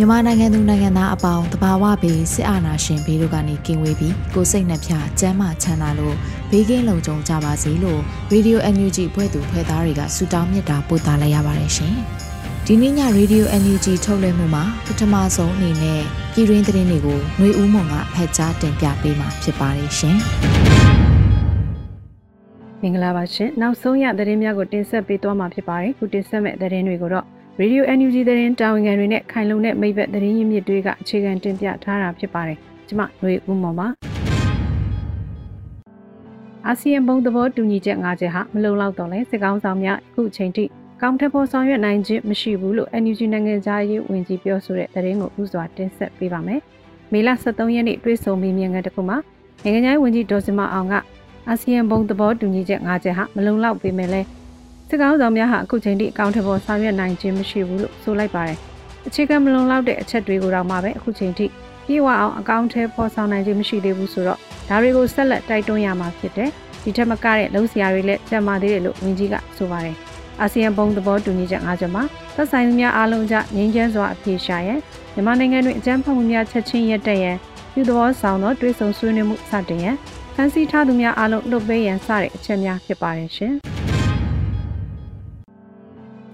မြန်မာနိုင်ငံသူနိုင်ငံသားအပေါင်းတဘာဝဘေးစစ်အာဏာရှင်ဘေးတို့ကနေကင်းဝေးပြီးကိုစိတ်နှပြကျန်းမာချမ်းသာလို့ဘေးကင်းလုံခြုံကြပါစေလို့ Radio NUG ဖွဲ့သူဖွဲ့သားတွေကဆုတောင်းမေတ္တာပို့သလိုက်ရပါတယ်ရှင်။ဒီနေ့ည Radio NUG ထုတ်လွှင့်မှုမှာပထမဆုံးအနေနဲ့ပြည်တွင်းသတင်းတွေကိုຫນွေဦးမွန်ကဖတ်ကြားတင်ပြပေးမှာဖြစ်ပါတယ်ရှင်။မင်္ဂလာပါရှင်။နောက်ဆုံးရသတင်းများကိုတင်ဆက်ပေးသွားမှာဖြစ်ပါတယ်။ခုတင်ဆက်မဲ့သတင်းတွေကိုတော့ Radio NUG သတင်းတာဝန်ခံတွေနဲ့ခိုင်လုံတဲ့မိဘသတင်းရင်းမြစ်တွေကအခြေခံတင်ပြထားတာဖြစ်ပါတယ်။ကျွန်မຫນွေဦးမော်ပါ။အာဆီယံဘုံသဘောတူညီချက်၅ချက်ဟာမလုံလောက်တော့လဲစစ်ကောင်းဆောင်များအခုချိန်ထိကောင်းထက်ဖို့ဆောင်ရွက်နိုင်ခြင်းမရှိဘူးလို့ NUG နိုင်ငံသားရေးဝန်ကြီးပြောဆိုတဲ့သတင်းကိုဥစွာတင်ဆက်ပေးပါမယ်။မေလ23ရက်နေ့တွဲဆုံမေးမြန်းခန်းတစ်ခုမှာနိုင်ငံသားဝန်ကြီးဒေါ်စမအောင်ကအာဆီယံဘုံသဘောတူညီချက်၅ချက်ဟာမလုံလောက်ပေမဲ့လည်း စစ်ကောင်ဆောင်များဟာအခုချိန်ထိအကောင့်ထပေါ်ဆောင်ရွက်နိုင်ခြင်းမရှိဘူးလို့ဆိုလိုက်ပါတယ်။အခြေခံမလုံလောက်တဲ့အချက်တွေကိုတော့မှပဲအခုချိန်ထိပြေဝအောင်အကောင့်ထဲပေါ်ဆောင်နိုင်ခြင်းမရှိသေးဘူးဆိုတော့ဒါတွေကိုဆက်လက်တိုက်တွန်းရမှာဖြစ်တယ်။ဒီထက်မကတဲ့လုံစရာတွေလည်းကြံ့မာသေးတယ်လို့ဝန်ကြီးကဆိုပါတယ်။အာဆီယံဘုံသဘောတူညီချက်၅ချက်မှာသက်ဆိုင်သူများအားလုံးကြငြိမ်းချမ်းစွာအပြေရှာရန်မြန်မာနိုင်ငံတွင်အကြမ်းဖက်မှုများချက်ချင်းရပ်တန့်ရန်ပြုသဘောဆောင်သောတွေးဆုံဆွေးနွေးမှုစတင်ရန်ဖန်ဆီးထားသူများအားလုံးလွတ်ပေးရန်စတဲ့အချက်များဖြစ်ပါတယ်ရှင်။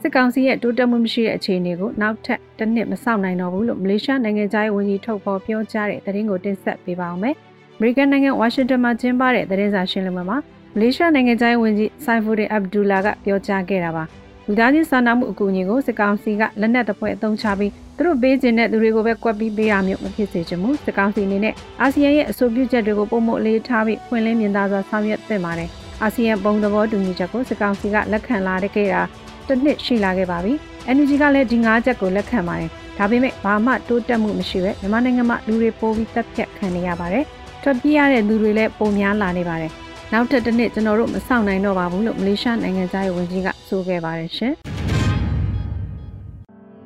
စစ်ကောင်စီရဲ့တိုးတက်မှုမရှိတဲ့အခြေအနေကိုနောက်ထပ်တစ်နှစ်မစောင့်နိုင်တော့ဘူးလို့မလေးရှားနိုင်ငံသားရေးဝန်ကြီးထုတ်ဖော်ပြောကြားတဲ့သတင်းကိုတင်ဆက်ပေးပါောင်းမယ်။အမေရိကန်နိုင်ငံဝါရှင်တန်မှာကျင်းပတဲ့သတင်းစာရှင်းလင်းပွဲမှာမလေးရှားနိုင်ငံသားရေးဝန်ကြီးဆိုင်ဖူဒင်အဗ်ဒူလာကပြောကြားခဲ့တာပါ။လူသားချင်းစာနာမှုအကူအညီကိုစစ်ကောင်စီကလက်နက်တစ်ဖွဲအသုံးချပြီးသူတို့ပေးခြင်းတဲ့သူတွေကိုပဲကွက်ပြီးပေးရမျိုးမဖြစ်စေချင်ဘူးစစ်ကောင်စီအနေနဲ့အာဆီယံရဲ့အဆိုပြုချက်တွေကိုပုံမှုလေးထားပြီးဖွင့်လင်းမြင်သာစွာဆောင်ရွက်သင့်ပါတယ်။အာဆီယံပုံသဘောတူညီချက်ကိုစစ်ကောင်စီကလက်ခံလာတဲ့ခဲ့တာ တစ်နှစ်ရှိလာခဲ့ပါပြီ။ NUG ကလည်းဒီ၅ချက်ကိုလက်ခံပါတယ်။ဒါပေမဲ့ဘာမှတိုးတက်မှုမရှိပဲမြန်မာနိုင်ငံမှာလူတွေပိုပြီးတက်ပြတ်ခံနေရပါတယ်။ထွက်ပြေးရတဲ့လူတွေလည်းပုံများလာနေပါတယ်။နောက်ထပ်တစ်နှစ်ကျွန်တော်တို့မဆောင်နိုင်တော့ပါဘူးလို့မလေးရှားနိုင်ငံသားရေးဝန်ကြီးကဆိုခဲ့ပါတယ်ရှင်။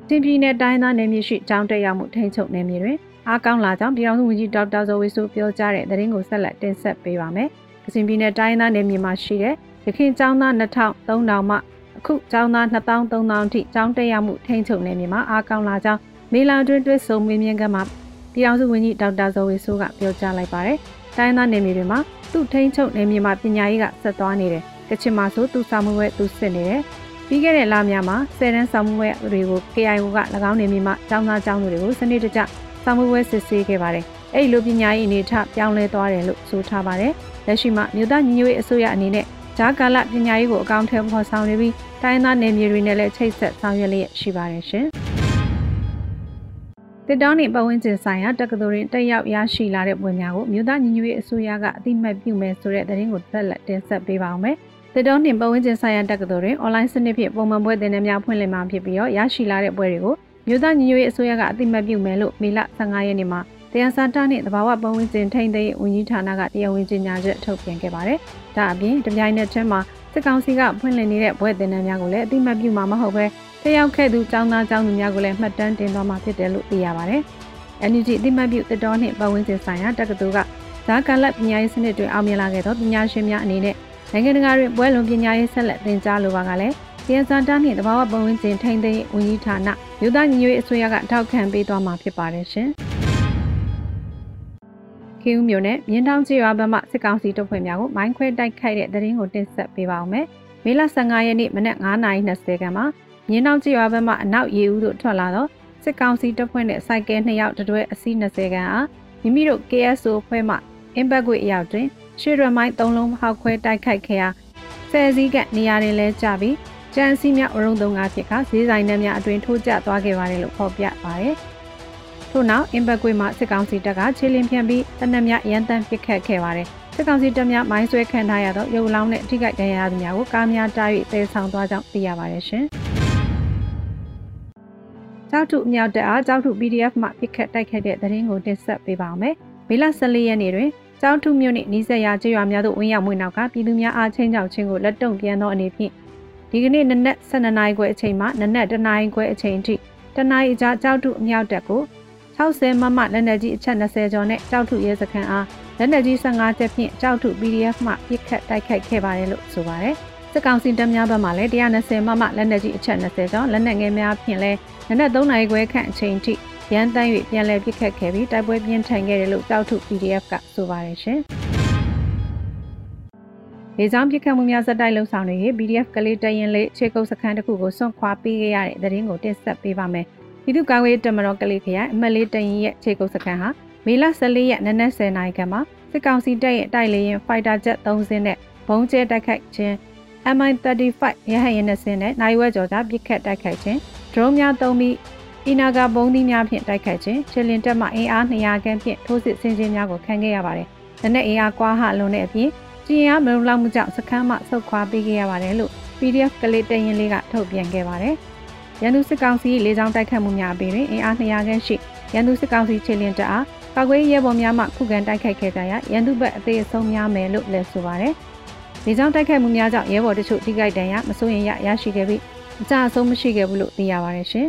တင်ပြည်နယ်တိုင်းသားနယ်မြေရှိကျောင်းတက်ရောက်မှုထိန်းချုပ်နယ်မြေတွင်အားကောင်းလာကြောင်းပြည်ထောင်စုဝန်ကြီးဒေါက်တာဇော်ဝေဆိုပြောကြားတဲ့သတင်းကိုဆက်လက်တင်ဆက်ပေးပါမယ်။ကစင်ပြည်နယ်တိုင်းသားနယ်မြေမှာရှိတဲ့ရခိုင်ကျောင်းသား2000 3000မှ အခုကျောင်းသား2000 3000အထိကျောင်းတက်ရောက်မှုထိန်းချုပ်နေမြေမှာအားကောင်းလာကြောင်းမေလအတွင်းတွဲဆုံမင်းမြင့်ကမှာပြည်အောင်စုဝန်ကြီးဒေါက်တာဇော်ဝေဆိုးကပြောကြားလိုက်ပါတယ်။တိုင်းသားနယ်မြေတွေမှာသူ့ထိန်းချုပ်နယ်မြေမှာပညာရေးကဆက်သွားနေတယ်။ကချင်မှာဆိုသူစာမှုဝဲသူစစ်နေတယ်။ပြီးခဲ့တဲ့လများမှာဆယ်တန်းစာမှုဝဲတွေကို KIO က၎င်းနယ်မြေမှာကျောင်းသားကျောင်းသူတွေကိုစနစ်တကျစာမှုဝဲစစ်ဆေးခဲ့ပါတယ်။အဲ့ဒီလိုပညာရေးအနေထပြောင်းလဲသွားတယ်လို့ဆိုထားပါတယ်။လက်ရှိမှာမြို့သားညီညွတ်ရေးအစိုးရအနေနဲ့ ဂျာကာလပညာရေးကိုအကောင့်ထဲပေါ်ဆောင်နေပြီးတိုင်းသားနယ်မြေတွေနဲ့လည်းချိတ်ဆက်ဆောင်ရွက်လျက်ရှိပါတယ်ရှင်။တစ်တောင်းနေပတ်ဝန်းကျင်ဆိုင်ရာတက္ကသိုလ်တွင်တက်ရောက်ရရှိလာတဲ့ပွင့်များကိုမြို့သားညီညွတ်ရေးအစိုးရကအတိမတ်ပြုမယ်ဆိုတဲ့သတင်းကိုသက်လက်တင်ဆက်ပေးပါောင်းမယ်။တစ်တောင်းနေပတ်ဝန်းကျင်ဆိုင်ရာတက္ကသိုလ်တွင်အွန်လိုင်းစနစ်ဖြင့်ပုံမှန်ပွဲသင်တန်းများဖွင့်လှစ်မှာဖြစ်ပြီးတော့ရရှိလာတဲ့ပွဲတွေကိုမြို့သားညီညွတ်ရေးအစိုးရကအတိမတ်ပြုမယ်လို့မေလ15ရက်နေ့မှာ တရားစာတနှင့်တဘာဝပတ်ဝန်းကျင်ထိန်းသိမ်းဝန်ကြီးဌာနကတရားဝင်ကြေညာချက်ထုတ်ပြန်ခဲ့ပါတယ်။ဒါအပြင်တပြိုင်နက်တည်းမှာစစ်ကောင်စီကဖွင့်လှစ်နေတဲ့ဘွဲ့တင်တန်းများကိုလည်းအတိမတ်ပြုမှာမဟုတ်ပဲတယောက်ခဲ့သူចောင်းသားចောင်းသူများကိုလည်းမှတ်တမ်းတင်သွားမှာဖြစ်တယ်လို့သိရပါတယ်။ NUG အတိမတ်ပြုတစ်တော်နှင့်ပတ်ဝန်းကျင်ဆိုင်ရာတက္ကသိုလ်ကဇာကလပ်ပညာရေးစနစ်တွေအောင်မြင်လာခဲ့သောပညာရှင်များအနေနဲ့နိုင်ငံတကာတွင်ပွဲလွန်ပညာရေးဆက်လက်သင်ကြားလိုပါကလည်းတရားစာတနှင့်တဘာဝပတ်ဝန်းကျင်ထိန်းသိမ်းဝန်ကြီးဌာနမြို့သားညီညွတ်ရေးအစိုးရကထောက်ခံပေးသွားမှာဖြစ်ပါတယ်ရှင်။ ခေဦးမြို့နယ်မြင်းတောင်ကျေးရွာဘက်မှစစ်ကောင်စီတပ်ဖွဲ့များကိုမိုင်းခွဲတိုက်ခိုက်တဲ့တရင်ကိုတင်ဆက်ပေးပါောင်းမယ်။မေလ15ရက်နေ့မနက်9:20ခန်းမှာမြင်းနောက်ကျွာဘက်မှအနောက်ရေဦးသို့ထွက်လာသောစစ်ကောင်စီတပ်ဖွဲ့နှင့်စိုက်ကဲ2ယောက်တတွဲအစီး20ခန်းအားမိမိတို့ KSO ဖွဲ့မှအင်ဘက်ကွေအရောက်တွင်ရှေ့ရမိုင်း3လုံးဟောက်ခွဲတိုက်ခိုက်ခဲ့ရာဆယ်စည်းကနေရာတွင်လဲကြပြီးကြမ်းစီးများအရုံသုံးကားဖြစ်ကဈေးဆိုင်နှများအတွင်ထိုးကျသွားခဲ့ပါတယ်လို့ဖော်ပြပါတယ်။ ထို့နောက်အင်ဘက်ကွေမှစစ်ကောင်စီတပ်ကခြေလင်းဖြန့်ပြီးတနက်များရန်တမ်းပစ်ခတ်ခဲ့ပါတယ်။စစ်ကောင်စီတပ်များမိုင်းဆွဲခံထားရသောရုပ်လောင်းနဲ့အထိကိဒဏ်ရာရသူများကိုကားများတား၍သေဆောင်သွားကြောင်းသိရပါတယ်ရှင်။ကြောက်ထုအမြောက်တအားကြောက်ထု PDF မှပြစ်ခတ်တိုက်ခတ်တဲ့သတင်းကိုတင်ဆက်ပေးပါောမယ်။မေလ14ရက်နေ့တွင်ကျောင်းထုမြို့နှင့်နီးစပ်ရာကျေးရွာများသို့ဝင်ရောက်မှုနောက်ကပြည်သူများအားချင်းချောက်ချင်းကိုလက်တုံပြန်သောအနေဖြင့်ဒီကနေ့နနက်12နာရီခွဲအချိန်မှနနက်1နာရီခွဲအချိန်အထိတနာရီကြာကြောက်ထုအမြောက်တက်ကို 60မမလက်နက်ကြီးအချက်20ကျော်နဲ့ကြောက်ထုရဲစခန်းအားလက်နက်ကြီး15ချက်ဖြင့်ကြောက်ထု PDF မှပစ်ခတ်တိုက်ခိုက်ခဲ့ပါတယ်လို့ဆိုပါတယ်။စစ်ကောင်စီတပ်များဘက်မှလည်း120မမလက်နက်ကြီးအချက်20ကျော်လက်နက်ငယ်များဖြင့်လည်းနနက်3နာရီခွဲခန့်အချိန်ထိရန်တမ်း၍ပြန်လည်ပစ်ခတ်ခဲ့ပြီးတိုက်ပွဲပြင်းထန်ခဲ့တယ်လို့ကြောက်ထု PDF ကဆိုပါတယ်ရှင်။လေကြောင်းပစ်ခတ်မှုများဇက်တိုက်လှုပ်ဆောင်နေပြီး PDF ကလေးတရင်လေးခြေကုပ်စခန်းတစ်ခုကိုစွန့်ခွာပေးခဲ့ရတဲ့သတင်းကိုတင်ဆက်ပေးပါမယ်။ ပြည်သူ့ကာကွယ်ရေးတမတော်ကလေးခရိုင်အမတ်လေးတရင်ရဲ့ခြေကုပ်စခန်းဟာမေလ14ရက်နနက်10:00နာရီခန့်မှာစစ်ကောင်စီတပ်ရဲ့တိုက်လေယာဉ် Fighter Jet 3စင်းနဲ့ဘုံကျဲတိုက်ခိုက်ခြင်း MI-35 ရဟတ်ယာဉ်နဲ့စင်းနဲ့နိုင်ဝဲကြော်ကြားပစ်ခတ်တိုက်ခိုက်ခြင်း drone များသုံးပြီးအီနာဂါဘုံသီးများဖြင့်တိုက်ခိုက်ခြင်းချီလင်တက်မှအင်အား200ခန်းဖြင့်ထိုးစစ်ဆင်ခြင်းများကိုခံခဲ့ရပါတယ်။လက်နက်အင်အားကွာဟလွန်တဲ့အပြင်ကျင်းအားမလုံလောက်မှုကြောင့်စခန်းမှဆုတ်ခွာပေးခဲ့ရပါတယ်လို့ PDF ကလေးတရင်လေးကထုတ်ပြန်ခဲ့ပါတယ်။ ရန်သူစစ်ကောင်စီလေကြောင်းတိုက်ခတ်မှုများအပြင်အင်အား200ခန်းရှိရန်သူစစ်ကောင်စီချီလင်တက်အားကာကွယ်ရဲဘော်များမှခုခံတိုက်ခိုက်ခဲ့ကြရာရန်သူဘက်အသေးအဆုံးများမယ်လို့လည်းဆိုပါတယ်။ဒီကြောင့်တိုက်ခိုက်မှုများကြောင့်ရဲဘော်တချို့ထိခိုက်ဒဏ်ရာမစိုးရင်ရရရှိခဲ့ပြီးအကြအဆုံးမရှိခဲ့ဘူးလို့သိရပါတယ်ရှင်။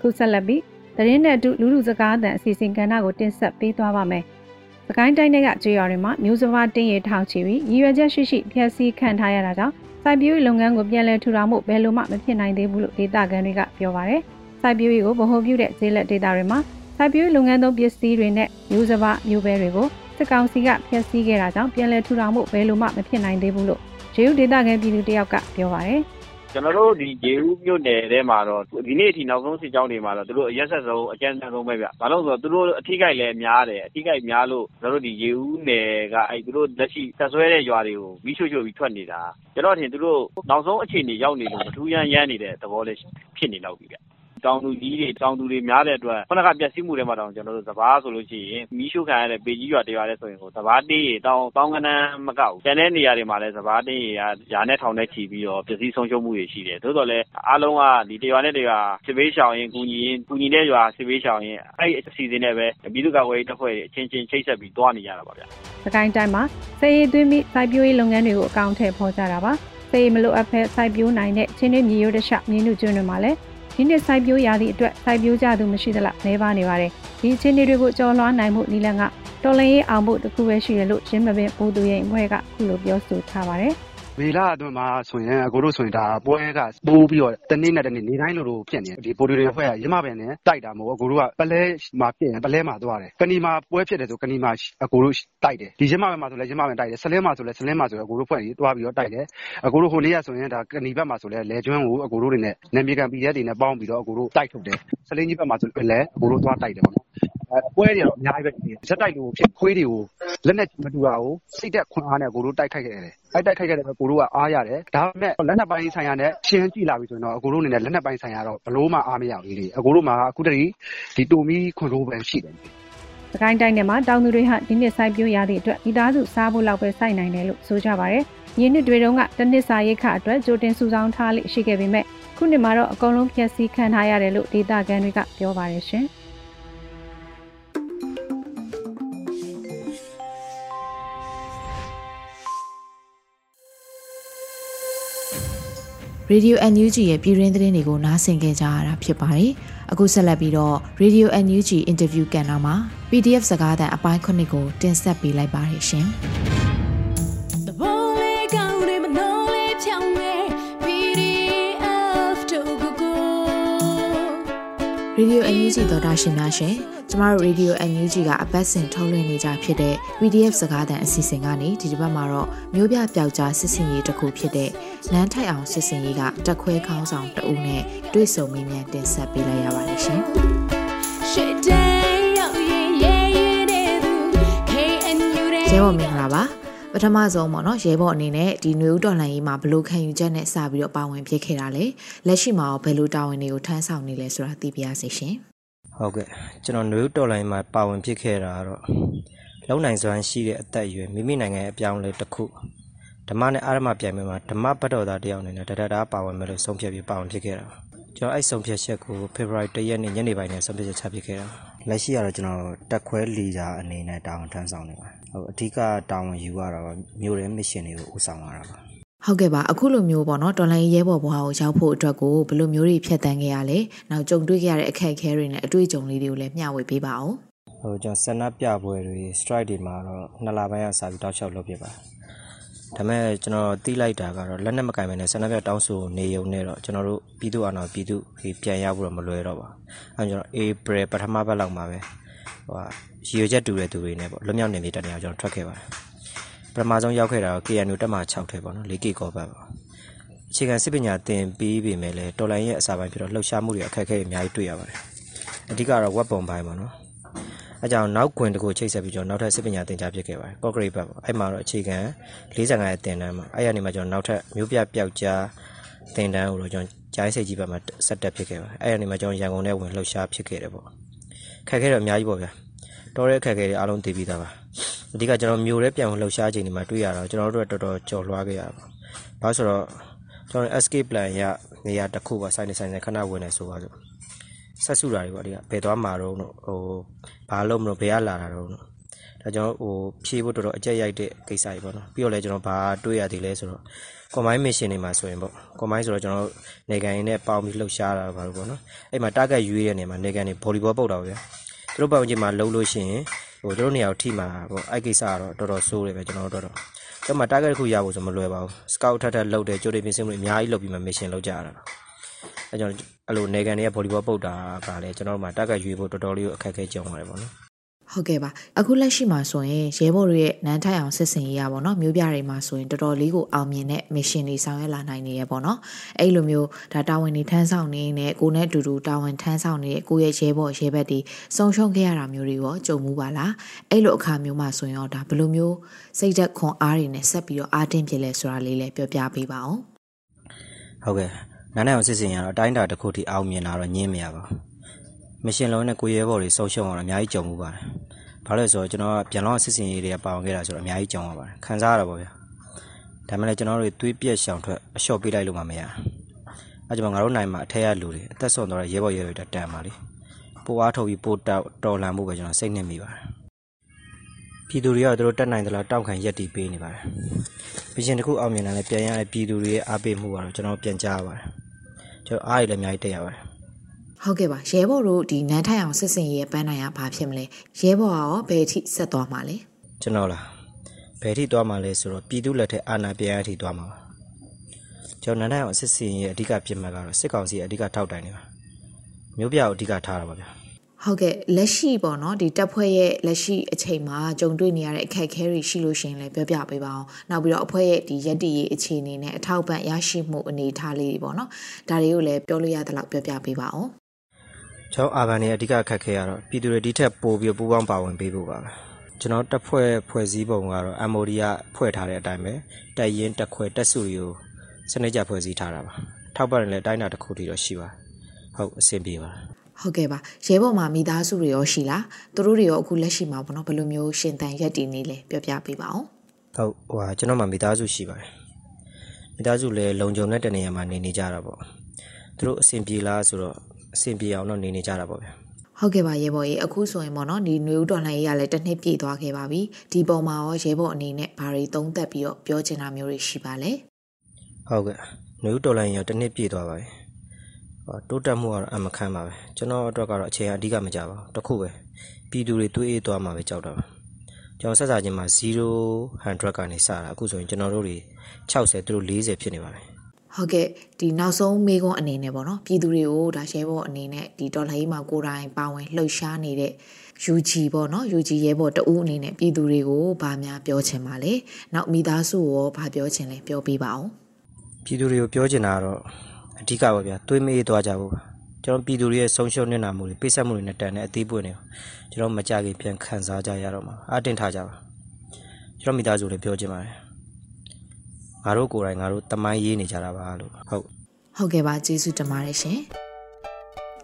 ခုဆက်လက်ပြီးသတင်းနဲ့အတူလူလူစကားအသံအစီအစဉ်ကဏ္ဍကိုတင်ဆက်ပေးသွားပါမယ်။စကိုင်းတိုင်းကကြေးရွာတွေမှာမျိုးစဘာတင်းရထောက်ချပြီးရည်ရွယ်ချက်ရှိရှိဖျက်ဆီးခံထားရတာကြောင့် စိုက်ပျိုးရေးလုပ်ငန်းကိုပြန်လည်ထူထောင်မှုဘယ်လိုမှမဖြစ်နိုင်သေးဘူးလို့ဒေသခံတွေကပြောပါရယ်။စိုက်ပျိုးရေးကိုဗဟိုပြုတဲ့ဈေးလက်ဒေသတွေမှာစိုက်ပျိုးရေးလုပ်ငန်းသုံးပစ္စည်းတွေနဲ့မျိုးစဘာမျိုးပဲတွေကိုစစ်ကောင်စီကဖျက်ဆီးခဲ့တာကြောင့်ပြန်လည်ထူထောင်မှုဘယ်လိုမှမဖြစ်နိုင်သေးဘူးလို့ဂျေယူဒေသခံပြည်သူတယောက်ကပြောပါရယ်။ ကျွန်တော်တို့ဒီရေဦးမြို့နယ်ထဲမှာတော့ ဒီနေ့အထိ နောက်ဆုံးစစ်ကြောင်းတွေမှာတော့ သူတို့ အရက်ဆက်ဆုံး အကြမ်းတမ်းဆုံးပဲဗျ။ဘာလို့လဲဆိုတော့ သူတို့ အထိခိုက်လည်းများတယ်။အထိခိုက်များလို့ ကျွန်တော်တို့ ဒီရေဦးနယ်က သူတို့ လက်ရှိတပ်စွဲတဲ့ရွာတွေကို မီးရှို့ရှို့ပြီး ထွက်နေတာ။ကျွန်တော့်အထင် သူတို့ နောက်ဆုံးအခြေအနေ ရောက်နေလို့ မထူးယမ်းယမ်းနေတဲ့ သဘောလည်း ဖြစ်နေလောက်ပြီဗျ တောင်သူကြီးတွေ တောင်သူတွေများတဲ့အတွက် ခုနက ပျက်စီးမှုတွေမှာတောင် ကျွန်တော်တို့စဘာဆိုလို့ရှိရင် မီးရှို့ခံရတဲ့ ပေကြီးရွာ တရွာလဲဆိုရင်ကိုစဘာတေးရေတောင်တောင်းကနန်းမကောက်ကျန်တဲ့နေရာတွေမှာလည်းစဘာတေးရေကယာနဲ့ ထောင်နဲ့ချီပြီးတော့ ပျက်စီးဆုံးရှုံးမှုတွေရှိတယ် သို့တော်လည်း အားလုံးကဒီတရွာနဲ့ တရွာ စစ်ဘေးရှောင်ရင်ကူညီရင်ကူညီတဲ့ရွာ စစ်ဘေးရှောင်ရင်အဲ့ဒီအစီအစဉ်နဲ့ပဲ ပြည်သူ့ကာကွယ်ရေးတပ်ဖွဲ့တွေ အချင်းချင်း ချိတ်ဆက်ပြီးတွားနေရတာပါဗျ။စကိုင်းတိုင်းမှာစေရေးသွင်းပြီး စိုက်ပျိုးရေးလုပ်ငန်းတွေကို အကောင့်ထည့်ဖော်ကြတာပါ။စေမလိုအပ်ဖက်စိုက်ပျိုးနိုင်တဲ့ ချင်းတွေမြေရိုးတခြားမြင်းတို့ကျွန်းတွေမှာလည်း ဒီနှစ်စိုက်ပျိုးရာသည့်အတွက်စိုက်ပျိုးကြသူမရှိသလောက်နှဲပါနေပါတယ်ဒီအခြေအနေတွေကိုကြော်လွှားနိုင်မှုနီလန်ကတော်လင်းရေးအောင်မှုတစ်ခုပဲရှိတယ်လို့ရင်းမပင်ပိုးသူရဲ့ဘွဲကခုလိုပြောဆိုထားပါတယ် မေလအတွင်းမှာဆိုရင်အကိုတို့ဆိုရင်ဒါပွဲကပိုးပြီးတော့တနေ့နဲ့တနေ့နေတိုင်းလိုလိုဖြစ်နေတယ်ဒီပိုဒီတွေဖွဲ့ကရမပင်နဲ့တိုက်တာမဟုတ်အကိုတို့ကပလဲမှာဖြစ်ရင်ပလဲမှာသွားတယ်ကဏီမှာပွဲဖြစ်တယ်ဆိုကဏီမှာအကိုတို့တိုက်တယ်ဒီရမပင်မှာဆိုလဲရမပင်တိုက်တယ်ဆလဲမှာဆိုလဲဆလဲမှာဆိုလဲအကိုတို့ဖွဲ့ပြီးသွားပြီးတော့တိုက်တယ်အကိုတို့ဟိုနေ့ကဆိုရင်ဒါကဏီဘက်မှာဆိုလဲလဲကျွန်းကိုအကိုတို့တွေနဲ့နာမည်ကံပီရက်တွေနဲ့ပေါင်းပြီးတော့အကိုတို့တိုက်ထုတ်တယ်ဆလင်းကြီးဘက်မှာဆိုလဲအကိုတို့သွားတိုက်တယ်ပေါ့နော် ပွဲတွေတော့အများကြီးပဲ။ဆက်တိုက်လိုဖြစ်ခွေးတွေကိုလက်နက်ကြီးမတူတာကိုစိတ်ဓာတ်ခွန်အားနဲ့အကိုတို့တိုက်ခိုက်ခဲ့တယ်။အဲဒီတိုက်ခိုက်ခဲ့တဲ့အတွက်အကိုတို့ကအားရတယ်။ဒါပေမဲ့လက်နက်ပိုင်းဆိုင်ရာနဲ့ယှဉ်ကြည့်လာပြီဆိုရင်တော့အကိုတို့အနေနဲ့လက်နက်ပိုင်းဆိုင်ရာတော့ဘယ်လိုမှအားမရဘူးလေ။အကိုတို့မှာအခုထိဒီတူမီခွန်တိုးပဲရှိတယ်။စကိုင်းတိုင်းထဲမှာတောင်သူတွေဟာဒီနှစ်စိုက်ပျိုးရသည့်အတွက်မိသားစုစားဖို့လောက်ပဲစိုက်နိုင်တယ်လို့ဆိုကြပါရယ်။ရင်းနှစ်တွေတုန်းကတစ်နှစ်စာရိတ်ခအတွက်ကြိုတင်စုဆောင်းထားလိရှိခဲ့ပေမဲ့ခုနှစ်မှာတော့အကုန်လုံးဖျက်ဆီးခံထားရတယ်လို့ဒေသခံတွေကပြောပါရရှင်။ Radio NUG ရဲ့ပြည်တွင်းသတင်းတွေကိုနားဆင်ကြကြရတာဖြစ်ပါတယ်။အခုဆက်လက်ပြီးတော့ Radio NUG Interview ကဏ္ဍမှာ PDF စကားသံအပိုင်း9ကိုတင်ဆက်ပေးလိုက်ပါတယ်ရှင်။ Radio NUG သောတာရှင်များရှင် ကျမတို့ Radio NUG ကအပတ်စဉ်ထုတ်လွှင့်နေကြဖြစ်တဲ့ PDF စကားသံအစီအစဉ်ကနေဒီတစ်ပတ်မှာတော့မျိုးပြပျောက်ကြားစစ်စင်ရေးတစ်ခုဖြစ်တဲ့နန်းထိုက်အောင်စစ်စင်ရေးကတက်ခွဲခေါင်းဆောင်တအုပ်နဲ့တွေ့ဆုံမိမြန်တင်ဆက်ပေးလိုက်ရပါတယ်ရှင်။ရဲဘော်မင်္ဂလာပါပထမဆုံးပေါ့နော်ရဲဘော်အနေနဲ့ဒီຫນွေဦးတော်လှန်ရေးမှာဘလို့ခံယူချက်နဲ့စပြီးတော့ပါဝင်ဖြစ်ခဲ့တာလေလက်ရှိမှာရောဘယ်လိုတာဝန်တွေကိုထမ်းဆောင်နေလဲဆိုတာသိပြရစီရှင် ဟုတ်ကဲ့ကျွန်တော်ຫນွေဦးတော်လှန်ရေးမှာပါဝင်ဖြစ်ခဲ့တာကတော့လုံနိုင်စွမ်းရှိတဲ့အသက်အရွယ်မိမိနိုင်ငံရဲ့အပြောင်းလဲတစ်ခုဓမ္မနဲ့အာရမပြိုင်ပွဲမှာဓမ္မဘတ်တော်သားတယောက်အနေနဲ့တရတာပါဝင်မယ်လို့ဆုံးဖြတ်ပြီးပါဝင်ဖြစ်ခဲ့တာကျွန်တော်အဲ့ဆုံးဖြတ်ချက်ကိုဖေဖော်ဝါရီ၁ရက်နေ့ညနေပိုင်းနဲ့ဆုံးဖြတ်ချက်ချဖြစ်ခဲ့တာလက်ရှိကတော့ကျွန်တော်တက်ခွဲလီဒါအနေနဲ့တာဝန်ထမ်းဆောင်နေပါတယ်ဟုတ်အဓိကတာဝန်ယူရတာကမြို့ရဲမစ်ရှင်တွေကိုဦးဆောင်ရတာပါ ဟုတ်ကဲ့ပါအခုလိုမျိုးပေါ့နော်တော်လိုင်းရဲဘော်ဘွားကိုရောက်ဖို့အတွက်ကိုဘယ်လိုမျိုးတွေဖြတ်တန်းခဲ့ရလဲနောက်ကြုံတွေ့ခဲ့ရတဲ့အခက်အခဲတွေနဲ့အတွေ့အကြုံလေးတွေကိုလည်းမျှဝေပေးပါဦးဟိုကျွန်တော်ဆန္ဒပြပွဲတွေ strike တွေမှာတော့နှစ်လပိုင်းကစပြီးတောက်လျှောက်လုပ်ပြပါဒါမဲ့ကျွန်တော်တီးလိုက်တာကတော့လက်နဲ့မကင်မနဲ့ဆန္ဒပြတောင်းဆိုနေုံနဲ့တော့ကျွန်တော်တို့ပြည်သူ့အာဏာပြည်သူပြန်ရဖို့တော့မလွယ်တော့ပါအဲကျွန်တော် April ပထမပတ်လောက်မှာပဲဟိုရည်ရွယ်ချက်တူတဲ့သူတွေနဲ့ပေါ့လွတ်မြောက်နေမြေတက်နေအောင်ကျွန်တော်ထွက်ခဲ့ပါတယ် ပထမဆုံးရောက်ခဲ့တာက KNU တက်မှာ6ထဲပေါ့နော် 4K ကောပတ်ပေါ့အခြေခံစစ်ပညာသင်ပြီးပြီမဲ့လဲတော်လိုင်းရဲ့အစာပိုင်းဖြစ်တော့လှုပ်ရှားမှုတွေအခက်အခဲတွေအများကြီးတွေ့ရပါတယ်အဓိကတော့ web ပုံပိုင်းပေါ့နော်အဲကြောင့်နောက်ကွင်တကူချိတ်ဆက်ပြီးကျွန်တော်နောက်ထပ်စစ်ပညာသင်ကြားဖြစ်ခဲ့ပါတယ် concrete ဘက်ပေါ့အဲ့မှာတော့အခြေခံ45ရဲ့သင်တန်းမှာအဲ့ရနေမှာကျွန်တော်နောက်ထပ်မျိုးပြပျောက်ကြားသင်တန်းကိုတော့ကျွန်တော်ကြားစိတ်ကြီးဘက်မှာဆက်တက်ဖြစ်ခဲ့ပါတယ်အဲ့ရနေမှာကျွန်တော်ရန်ကုန်ထဲဝင်လှုပ်ရှားဖြစ်ခဲ့တယ်ပေါ့ခက်ခဲတော့အများကြီးပေါ့ဗျာတော်တဲ့အခက်အခဲတွေအားလုံးသိပြီးသားပါ အဓိကကျွန်တော်မျိုးရဲပြန်လှုပ်ရှားချိန်ဒီမှာတွေ့ရတော့ကျွန်တော်တို့တော်တော်ကြော်လွှားခဲ့ရပါဘာလို့ဆိုတော့ကျွန်တော် escape plan ရနေရာတစ်ခုပါစိုင်းနေစိုင်းနေခဏဝင်နေဆိုပါစို့ဆက်စုတာတွေပေါ့ဒီကဘယ်သွားမှာတော့ဟိုဘာလို့မလို့ဘယ်ကလာတာတော့ဒါကျွန်တော်ဟိုဖြေးဖို့တော်တော်အကြက်ရိုက်တဲ့ကိစ္စကြီးပေါ့နော်ပြီးတော့လည်းကျွန်တော်ဘာတွေးရသေးလဲဆိုတော့ combine mission တွေမှာဆိုရင်ပေါ့ combine ဆိုတော့ကျွန်တော်နေကန်ရင်းနဲ့ပေါင်းပြီးလှုပ်ရှားတာပါလို့ပေါ့နော်အဲ့မှာ target ရွေးတဲ့နေရာမှာနေကန်တွေ volleyball ပုတ်တာပါဗျာသူတို့ပတ်ဝန်းကျင်မှာလှုပ်လို့ရှိရင် ဟိုသူတို့နေရာကိုထိမှာပေါ့အဲ့ကိစ္စကတော့တော်တော်ဆိုးတယ်ပဲကျွန်တော်တို့တော့တော့မှ target တစ်ခုရဖို့ဆိုမလွယ်ပါဘူး scout ထပ်ထပ်လှုပ်တယ်ကြိုတင်ပြင်ဆင်မှုတွေအများကြီးလုပ်ပြီးမှ mission လုပ်ကြရတာအဲကြောင့်အဲ့လိုနေကန်တွေက volleyball ပုတ်တာကလည်းကျွန်တော်တို့မှာ target ရွေးဖို့တော်တော်လေးအခက်အခဲကြုံရတယ်ပေါ့နော် ဟုတ်ကဲ့ပါအခုလက်ရှိမှာဆိုရင်ရဲဘော်တွေရဲ့နန်းထိုင်အောင်စစ်စင်ရေးရပါတော့မျိုးပြတွေမှာဆိုရင်တော်တော်လေးကိုအောင်မြင်တဲ့ mission တွေဆောင်ရွက်လာနိုင်နေရပေါ့နော်အဲ့လိုမျိုးဒါတာဝန်တွေထမ်းဆောင်နေနဲ့ကိုနဲ့အတူတူတာဝန်ထမ်းဆောင်နေတဲ့ကိုရဲ့ရဲဘော်ရဲဘက်တွေဆုံးရှုံးခဲ့ရတာမျိုးတွေရောကြုံမှုပါလားအဲ့လိုအခါမျိုးမှာဆိုရင်တော့ဒါဘယ်လိုမျိုးစိတ်သက်ခွန်အားတွေနဲ့ဆက်ပြီးတော့အားတင်းဖြစ်လဲဆိုတာလေးလည်းပြောပြပေးပါအောင်ဟုတ်ကဲ့နန်းထိုင်အောင်စစ်စင်ရတော့အတိုင်းတာတစ်ခုထိအောင်မြင်လာတော့ညင်းမရပါဘူး မရှင်လုံးနဲ့ကိုရဲဘော်တွေဆုံးရှုံးအောင်အများကြီးကြုံမှုပါတယ်။ဘာလို့လဲဆိုတော့ကျွန်တော်ကပြန်လောင်းစစ်စင်ရေးတွေကပါဝင်ခဲ့တာဆိုတော့အများကြီးကြုံရပါတယ်။ခံစားရတာပေါ့ဗျာ။ဒါမှလည်းကျွန်တော်တို့သွေးပြက်ရှောင်ထွက်အလျှော့ပေးလိုက်လို့မှမရ။အဲကြောင့်ငါတို့နိုင်မှာအထက်ရလူတွေအသက်ဆုံးတော့ရဲဘော်ရဲတွေတန်ပါလေ။ပိုအားထုတ်ပြီးပိုတောက်တော်လန်ဖို့ပဲကျွန်တော်စိတ်နှစ်မိပါတယ်။ပြည်သူတွေကသူတို့တက်နိုင်သလားတောက်ခံရက်တီပေးနေပါတယ်။ပြည်ရှင်တစ်ခုအောင်မြင်လာလဲပြန်ရတဲ့ပြည်သူတွေရဲ့အားပေးမှုကတော့ကျွန်တော်ပြန်ကြားရပါတယ်။ကျွန်တော်အားရလည်းအများကြီးတက်ရပါတယ် ဟုတ်ကဲ့ပါရဲဘော်တို့ဒီနန်းထိုင်အောင်စစ်စင်ရေးပန်းနိုင်ရဘာဖြစ်မလဲရဲဘော်ကရောဘယ်အထိဆက်သွားမှာလဲကျွန်တော်လားဘယ်အထိသွားမှာလဲဆိုတော့ပြည်သူလက်ထက်အာဏာပြန်အထိသွားမှာပါကျွန်တော်နန်းထိုင်အောင်စစ်စင်ရေးအဓိကပြစ်မှတ်ကတော့စစ်ကောင်စီအဓိကထောက်တိုင်နေပါမျိုးပြကိုအဓိကထားတာပါဗျာဟုတ်ကဲ့လက်ရှိပေါ့နော်ဒီတပ်ဖွဲ့ရဲ့လက်ရှိအချိန်မှာကြုံတွေ့နေရတဲ့အခက်အခဲတွေရှိလို့ရှိရင်လည်းပြောပြပေးပါအောင်နောက်ပြီးတော့အဖွဲ့ရဲ့ဒီရက်တည်ရေးအခြေအနေနဲ့အထောက်ပံ့ရရှိမှုအနေအထားလေးတွေပေါ့နော်ဒါတွေကိုလည်းပြောလို့ရသလောက်ပြောပြပေးပါအောင် ကျွန်တော်အာဘန်ရဲ့အဓိကခက်ခဲရတော့ပြည်သူတွေဒီထက်ပိုပြီးပူးပေါင်းပါဝင်ပေးဖို့ပါပဲကျွန်တော်တက်ဖွဲ့ဖွဲ့စည်းပုံကတော့ MOD ကဖွဲ့ထားတဲ့အတိုင်းပဲတက်ရင်တက်ခွဲတက်စုတွေကိုစနစ်ကြဖွဲ့စည်းထားတာပါထောက်ပံ့လည်းအတိုင်းအတာတစ်ခုတည်းတော့ရှိပါဟုတ်အဆင်ပြေပါဟုတ်ကဲ့ပါရဲဘော်မှာမိသားစုတွေရောရှိလားသူတို့တွေရောအခုလက်ရှိမှာပေါ့နော်ဘယ်လိုမျိုးရှင်တန်ရက်တည်နေလဲပြောပြပေးပါအောင်ဟုတ်ဟိုဟာကျွန်တော်မှာမိသားစုရှိပါတယ်မိသားစုလည်းလုံခြုံတဲ့တနေရာမှာနေနေကြတာပေါ့သူတို့အဆင်ပြေလားဆိုတော့ အဆင်ပြေအောင်တော့နေနေကြတာပေါ့ဗျာဟုတ်ကဲ့ပါရဲဘော်ကြီးအခုဆိုရင်ပေါ့နော်ဒီຫນွေဦးတော်လှန်ရေးကလည်းတစ်နှစ်ပြည့်သွားခဲ့ပါပြီဒီပုံမှာရောရဲဘော်အနေနဲ့ဘာတွေသုံးသပ်ပြီးတော့ပြောချင်တာမျိုးတွေရှိပါလဲဟုတ်ကဲ့ຫນွေဦးတော်လှန်ရေးကတစ်နှစ်ပြည့်သွားပါပြီဟောတိုးတက်မှုကတော့အမခမ်းပါပဲကျွန်တော်အတွက်ကတော့အချိန်အဓိကမကြပါဘူးတခုပဲပြည်သူတွေတွေးအေးသွားမှာပဲကြောက်တာပါကျွန်တော်ဆက်စားခြင်းမှာ0 100ကနေစတာအခုဆိုရင်ကျွန်တော်တို့တွေ60သူတို့40ဖြစ်နေပါပြီဟ ဟုတ်ကဲ့ဒီနောက်ဆုံးမေးခွန်းအနေနဲ့ပေါ့နော်ပြည်သူတွေကိုဒါရဲဘော်အနေနဲ့ဒီတော်လှန်ရေးမှာကိုယ်တိုင်ပါဝင်လှုပ်ရှားနေတဲ့ UG ပေါ့နော် UG ရဲဘော်တဦးအနေနဲ့ပြည်သူတွေကိုဗာများပြောချင်ပါလေနောက်မိသားစုရောဗာပြောချင်လဲပြောပြပါအောင်ပြည်သူတွေကိုပြောချင်တာကတော့အဓိကပါဗျာတွေးမေးသွားကြဖို့ပါကျွန်တော်ပြည်သူတွေရဲ့ဆုံးရှုံးနေတာမှုတွေပိတ်ဆက်မှုတွေနဲ့တန်တဲ့အသေးပွင့်တွေကျွန်တော်မကြခင်ပြန်ခံစားကြရတော့မှာအတင်းထားကြပါကျွန်တော်မိသားစုလည်းပြောချင်ပါတယ် ငါတို့ကိုယ်တိုင်ငါတို့တမိုင်းရေးနေကြတာပါလို့ဟုတ်ဟုတ်ကဲ့ပါကျေးဇူးတင်ပါတယ်ရှင်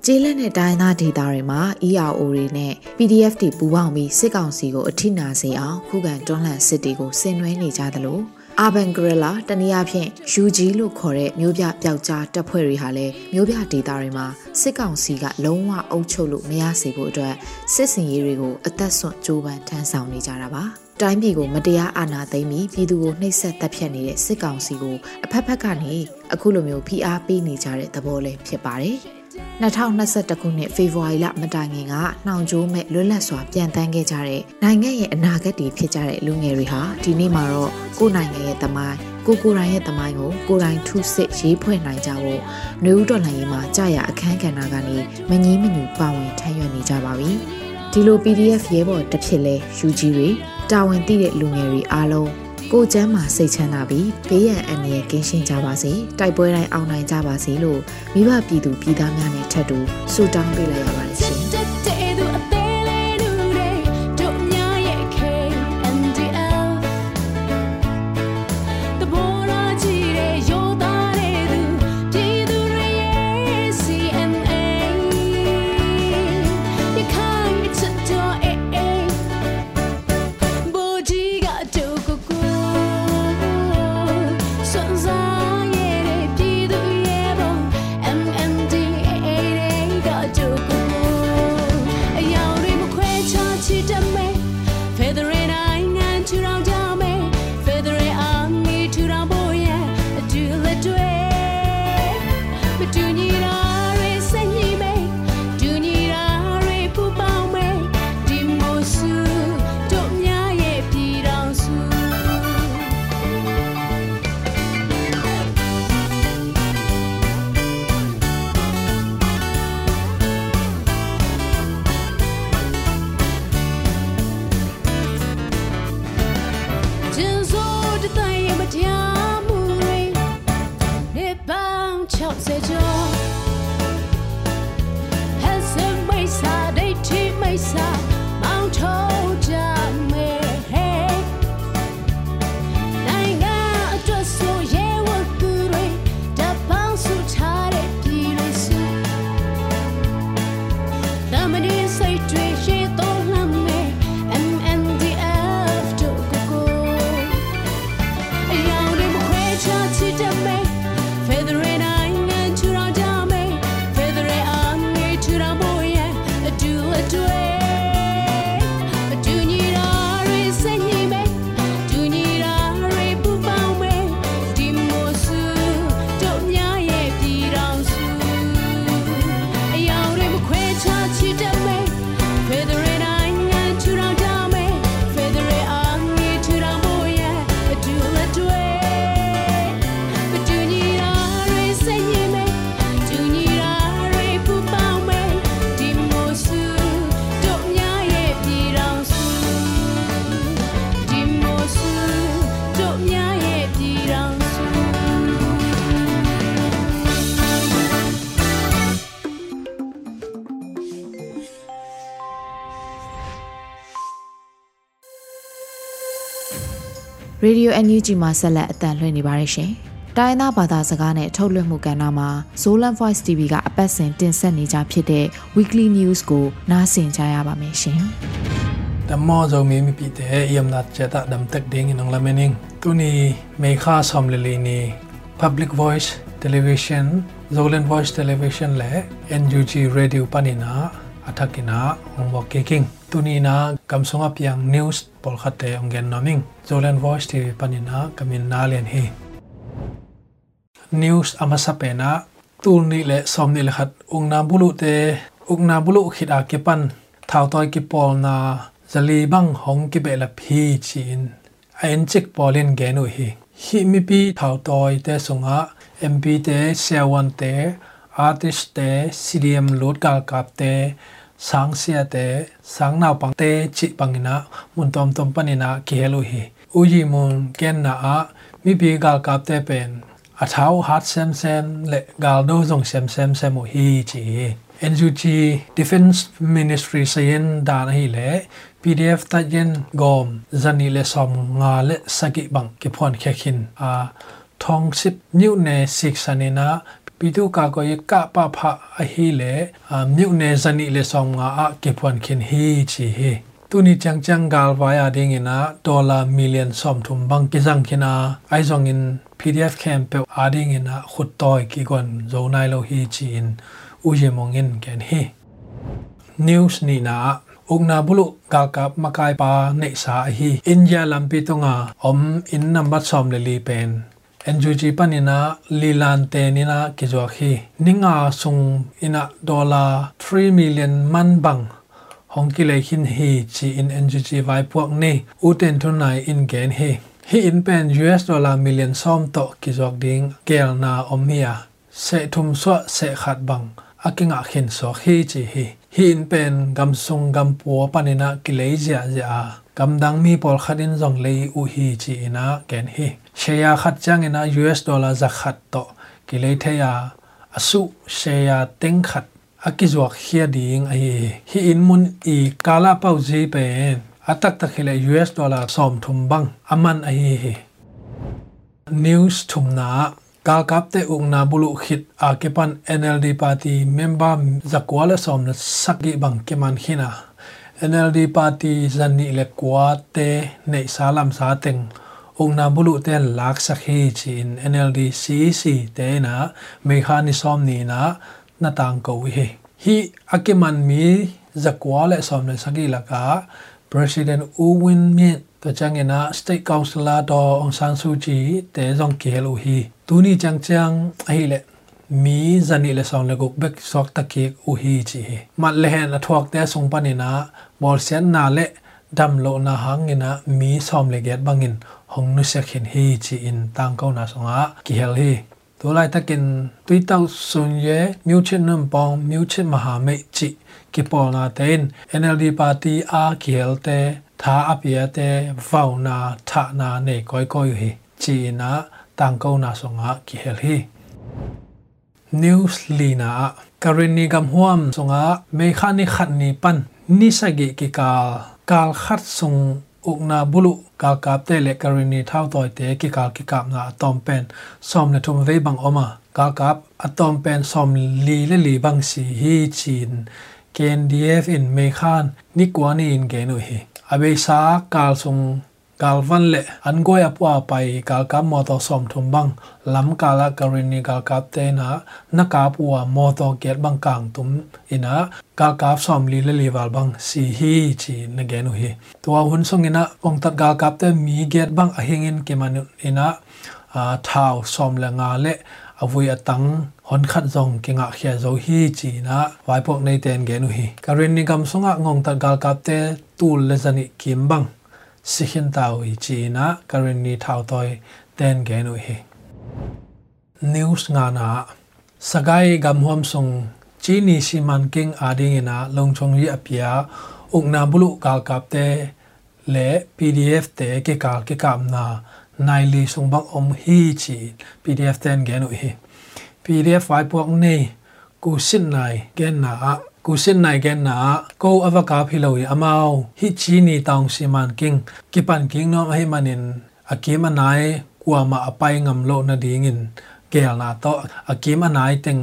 ကျေးလက်နဲ့တိုင်းသားဒေတာတွေမှာ ERO တွေနဲ့ PDF တွေပူးပေါင်းပြီးစစ်ကောင်စီကိုအထိနာစေအောင်ခုခံတွန်းလှန်စစ်တွေကိုဆင်နွှဲနေကြသလို Urban Guerrilla တနည်းအားဖြင့် UG လို့ခေါ်တဲ့မျိုးပြပျောက်ကြားတပ်ဖွဲ့တွေဟာလည်းမျိုးပြဒေတာတွေမှာစစ်ကောင်စီကလုံးဝအုပ်ချုပ်လို့မရစေဖို့အတွက်စစ်စင်ရေးတွေကိုအသက်ဆွန့်ကြိုးပမ်းထမ်းဆောင်နေကြတာပါ။ တိုင်းပြည်ကိုမတရားအာဏာသိမ်းပြီးပြည်သူကိုနှိပ်စက်တပ်ဖြတ်နေတဲ့စစ်ကောင်စီကိုအဖက်ဖက်ကနေအခုလိုမျိုးဖိအားပေးနေကြတဲ့သဘောလေးဖြစ်ပါတယ်။2021ခုနှစ်ဖေဖော်ဝါရီလမတိုင်ခင်ကနှောင်ကြိုးမဲ့လွတ်လပ်စွာပြန်တန်းခဲ့ကြတဲ့နိုင်ငံရဲ့အနာဂတ်တွေဖြစ်ကြတဲ့လူငယ်တွေဟာဒီနေ့မှာတော့ကိုယ်နိုင်ငံရဲ့သမိုင်းကိုကိုရိုင်းရဲ့သမိုင်းကိုကိုရိုင်းထုစစ်ရေးဖွဲ့နိုင်ကြဖို့နှွေဦးတော်လှန်ရေးမှာကြာရအခန်းကဏ္ဍကနေမငြင်းမညူပါဝင်ထမ်းရွက်နေကြပါပြီ။ဒီလို PDF ရဲဘော်တစ်ဖြစ်လဲ UG တွေ တာဝန်သိတဲ့လူငယ်တွေအားလုံးကိုကျမ်းမှာစိတ်ချမ်းသာပြီးဘေးရန်အန္တရာယ်ကင်းရှင်းကြပါစေတိုက်ပွဲတိုင်းအောင်နိုင်ကြပါစေလို့မိဘပြည်သူပြည်သားများနဲ့ထပ်တူဆုတောင်းပေးလိုက်ရပါတယ်ရှင် ရေဒီ Radio NUG မှာဆက်လက်အသံလွှင့်နေပါတယ်ရှင်။တိုင်းသားဘာသာစကားနဲ့ထုတ်လွှင့်မှုကဏ္ဍမှာ Zolan Voice TV ကအပတ်စဉ်တင်ဆက်နေကြဖြစ်တဲ့ Weekly News ကိုနားဆင်ကြရပါမယ်ရှင်။တမောဇုံမီမီပီတဲ့အယမ်နတ်ချက်တာဒမ်တက်ဒင်းငင်လမနင်းသူနီမေခါဆ ோம் လလီနီ Public Voice Television Zolan Voice Television လဲ NUG Radio ပနိနာအထကိနာဟောကေကင်းသူနီနာကမ်ဆုံအပြံ News polkhate ongen naming zolen voice tv panina kamin nalen hi. News amasapena tulni le somni le khat ungna bulu te ungna bulu khida ke pan thao toy ki pol na zali bang hong ki bela phi chin ain chik polin genu hi. Hi mi pi thao toy te sunga mp te sewan te, artist te cdm lot kal kap te sang sia te sang naw pang te chi pangina mun tom tom panina ki helu hi uji mun ken na a mi pi kal kap te pen a thau hat sem sem le gal do zong sem sem sem mo hi chi NUG Defense Ministry sayen dan hi le PDF ta yen gom zani le som nga le sagi bang ki phon khe khin a thong sip new ne ปีทุกาก็ยกะปะพะอฮีเลมิวเนซันิเลสองงาอเก็บวันเข็นฮีชีเฮตุนิจังจังกาลวายอาเดงินะดอลลาร์มิลเลียนสอมทุมบังกิจังคินาไอซองอิน PDF แคมเปอาเดงินะขุดตอยกีกอนโจนายโลฮีจีอินอุเยมองอินแกนเฮนิวส์นี่นะอุกนาบุลุกากับมากายปาเนสาฮีอินยาลัมปีตงาอมอินนัมบัดซอมเลลีเป็น NGG panina lilan te nina kizwa khi ninga sung ina dollar 3 million man bang hong ki le hin hi chi in NGG vai puak ni uten tu nai in gen hi hi in pen US dollar million som to kizwa ding gel na omia se thum so se khat bang akinga khin so hi chi hi hi in pen gam sung gam puo panina kilei zia zia gam dang mi pol khatin zong lei u hi chi ina ken hi. Sheya khat chang ina US dollar za khat to. Kilei theya asu sheya teng khat. Akizuak hia ding ai. Hi in mun i kala pau ji pen. Atak tak khile US dollar som thum bang. Aman ai. News thumna ka kapte ungna bulu khit a kepan NLD party member zakwala somna sakgi bang keman khina. NLD party dân nị lệ quá tê nệ xá làm xá tình. Ông nam bulu tên lạc sắc hi chỉ in NLD CC tê na mê khá ni xóm ni na na tang cầu hi hi, Akiman mi, giặc quá lệ xóm lệ sắc hi là cả President U Win Myint to chang ina state councilor to Aung San Su Chi te zong ki helu hi tu ni chang chang ahi le mi zani le song le guk bek sok ta ki u hi chi hi mat le hen a thuak te song panina ลสองเลกุกเบกซอกตะเกกอูฮีจีมัดเลหนทวกเตสงปันินะบอลเซนนาเลดำโลนาหังเงินะมีซอมเลเกตบังเงินหงนุเสกเห็นฮีจีอินตังเก้านาสงะกิเฮลฮีตัวไรตะกินตุยเต้าสุนเยมิวชินนุ่มปอ งมิวชินมหาเมจิกิปอนาเตน NLD ปาร์ตี้อากิเฮลเตသာအပြည့်တဲ့ဗောင်နာထနာနေကိုကိုယဟိချီနာတန်ကောနာဆောငါကိဟလဟိ news lina karini gam huam songa me khani khat ni pan ni sagi ki kal kal khat sung ukna bulu kal kap te le karini thau toy te ki kal ki kap na tom pen som le thum ve bang oma kal kap atom pen som li le li bang si hi chin KNDF in me khan ni kwani in ge no hi abe sa kal van le an goi apwa pai kal ka mo to som thum bang, lam kala karini kal kap te na na ka puwa mo to get bang kang tum ina kal kap som li le level bang, si hi chi na ge nu hi. To hun song ina ong tat kal kap te mi get bang a hingin ke manu ina, a thau som la nga le avui atang hon khat zong ke nga khia zo hi chi na, vai pok nei ten ge nu hi. Karin ni gam sunga ngong ta gal kap te tul le zani kim bang. Si hin tau hi chi na karin ni thau toy ten ge nu hi news nga na sagai gam hom sung chi ni si man king ading ina long chong yi apia ukna bulu gal kap te le pdf te ke kal ke kam na nai li sung bang om hi chi pdf ten ge nu hi pdf vai pok nei ku sin nai gen na ku sin nai gen na ko avaka philoi amao hi chi ni taung siman king kipan king no hi manin akim anai kwa ma apai ngam lo na dingin gel na to akim anai teng hong kap koi koi hi chin gen hi hi project agipat kik le pdf te kipolina hong kap ding hi ung chin abe sa khasungina pdf ten tangko กูเส้นนายแกนหนากูอวกาพิโลอยอมาฮิชีนีตองซีมันกิงกิปันกิงน้องให้มันินอากิมันนายกัวมาไปงำโลนาดีงินเกลนาโตอากิมันนายเต็ง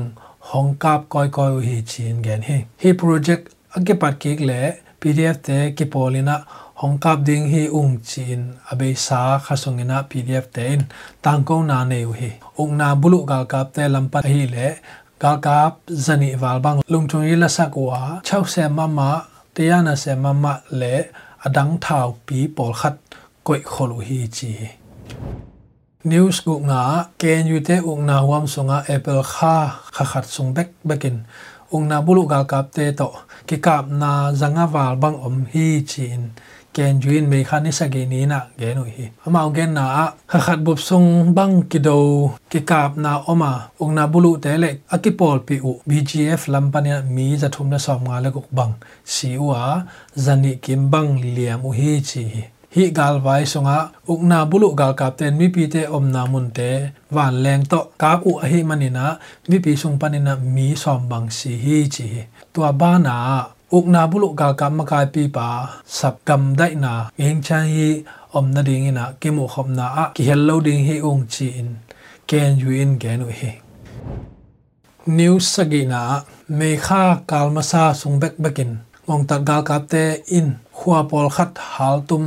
หองกาบก้อยก้อยฮิชีนแกนให้ฮิโปรเจกต์อากิปัดกิกเละ PDF เตกิปอลินะหองกับดิงฮิอุ้งจีนอเบสาขสงินะ PDF เตนต่างก็นาเนวฮีองนาบุลุกาลกับเตลำปันฮีเละ ka kap zani wal bang lungthung ila sakwa chau se mama tiana se mama le adang thau pi pol khat koi kholu hi chi news ku nga ken yu te ung na wam sunga apple kha kha khat sung bek bekin. Ung na bulu ga kap te to ki kap na zanga wal bang om hi chin ken juin me khani sa ge ni na ge no hi. Amao gen na a sung bang ki do, ki kap na oma ong na bulu te le bgf lam pa ne mi za thum na som nga le kok bang. Si u a zani kim bang hi chi hi. Hi gal vai songa gal kap ten mi pi om na mun te leng to. Kap u a hi manina, mi sung panina mi som bang si hi chi tua ba na uk na bulu ga kam ma kai pi pa sap kam dai na eng chang hi om na ding ina ki mo khom na a hello ding hi ong chi in ken yu in gen u hi new sagina me kha kalma sa sung bek bekin ngong ta gal kap te in khua pol hal tum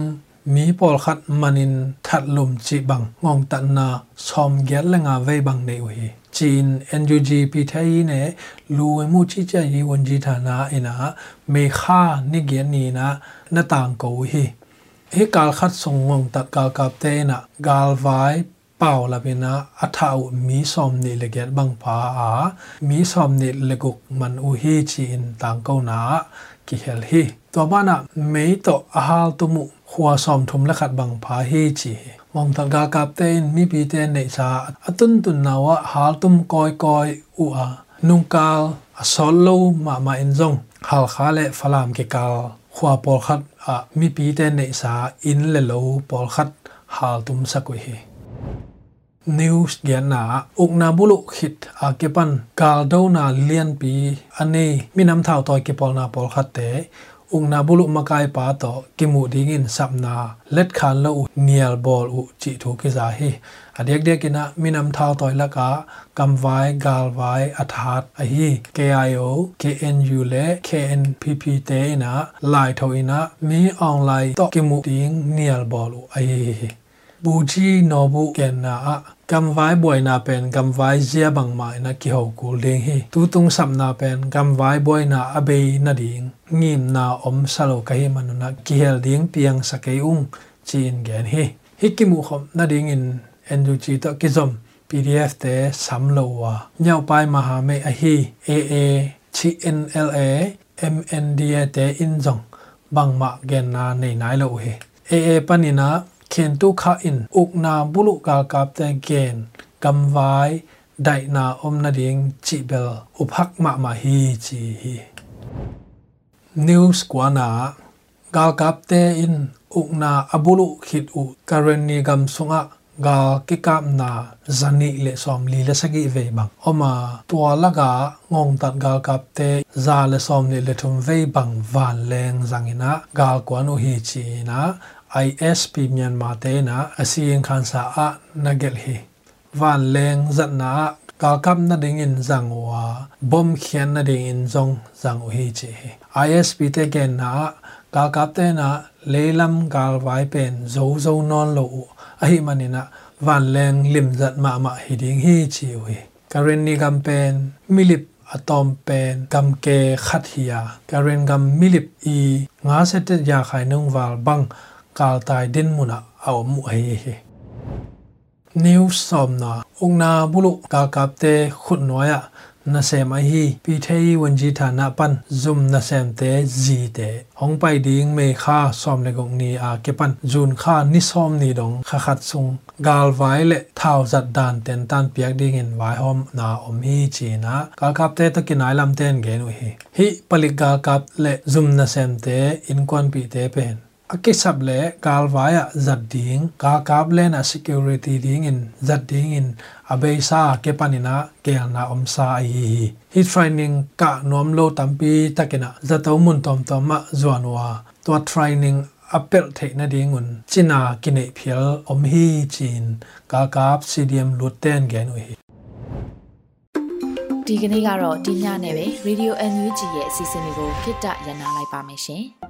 mi pol manin that lum chi bang ngong ta na som gel la nga ve bang nei จีน NUG ปีไทยเนี่ยลูเวมูชิจายีวันจีฐานะเอนะเมฆานิเกียนีนะน้าต่างกูฮีเฮกาลขัดส่งงงตัดกาลกับเตนะกาลไวเป่าละเป็นนะอัฐาวมีซอมนี่เลเกตบังพาอามีซอมนี่เลกุกมันอุฮีจีนต่างกูนะกิเฮลฮีตัวบ้านะไม่ต่ออาหารตุมุขัวซอมทุมและขัดบังพาเฮจี wang thang ka kap tein mi pi te nei sa atun tun nawa hal tum koi koi u a nung kal a ma ma in zong hal kha le falam ke kal khwa pol khat mi pi te nei sa in le lo pol khat hal tum sa ku news gian na na bulu khit a kepan kal do na lian pi ane mi nam thao toy ke pol na pol khat te ลฟลามเกกาลขัวปอลขัดอะมีปีเตนในชาอินเลโลปอลขัดหาลตุมสักวิเฮ news gian na uk na bulu khit a kepan kal do na lian pi ane minam thau toy ke pol na pol khat te uk na bulu makai pa to kimu ding in sapna let khan lo nial bol u chi thu ke za hi adek dek ina minam thau toy la ka kam vai gal vai athat a hi KIO KNU le KNPP te ina lai tho ina mi online to kimu ding nial bol u a hi บูจีนอบุเกนนา gam vai boy na pen, gam vai zia bang mai na ki ho ku leng hi. Tu tung sam na pen, gam vai boy na abe na ding. Ngim na om salo ka hi manuna ki hel ding piang sakai ung, chin gen hi. Hi ki na ding in endu chi to ki zom. Pdf te sam lo wa. Nyau pai ma ha a a a chi a, m n d a gen na nei nai lo he. A a panina khen tu kha in, uk na bulu ka kap te gen kam vai dai na om na ding chi bel uphak ma ma hi chi hi. News kwa na gal kap te in, uk na abulu khit u karen ni gam sunga gal ki kam na zani le som li le sagi ve bang oma tua laga ngong tat gal kap te za le som ni le thum ve bang van leng zangina gal kwanu hi chi na ISP Myanmar te na asian khan sa a nagel hi. Van leng zat na ka kam na ding in zang wa bom khian na ding in zong zang u hi che ISP te gen na ka kap te na lelam kal vai pen zo zo non lo a hi manina van leng lim zat ma ma hi ding hi chi u karen ni gam pen milip atom pen kam ke khat hiya karen gam milip i nga se te ya khai nong wal bang กาลตายเดินมุนะเอามุเฮเฮนิวสอมนาองนาบุลุกากาบเตขุดน้อยอะนาเซมาฮีพีเทยวันจีฐานะปันซุมนาเซมเตจีเตหองไปดิ้งเมค่าซอมเลกงนีอาเกปันจูนค่านิซอมนีดงขขัดซุงกาลไว้เละท้าวจัดดานเต็นตันเปียกดิ้งเงินไว้หอมนาอมฮีจีนะกากับเตตะกินายลำเตนเกนุฮีฮิปลิกกากับเละซุมนาเซมเตอินควนปีเตเป็น pan jun kha ni som ni dong kha khat sung gal vai le thao zat dan ten tan piak ding in vai hom na om hi chi na kal kap te to kinai lam ten ge nu hi hi palik gal kap le zum na sem te in kwan pi te pen akisab le kalwaya zadding ka kable na security ding in zadding in abeisa ke panina ke na omsa ai hi training ka nom lo tampi takena zato mun tom tom ma zwanwa to training apel the na ding un china kine phial om hi chin ka kap cdm luten gen hi ဒီကနေ့ကတော့ဒီညနဲ့ပဲ Radio NUG ရဲ့အစီအစဉ်လေးကိုခਿੱတရနာလိုက်ပါမယ်ရှင်။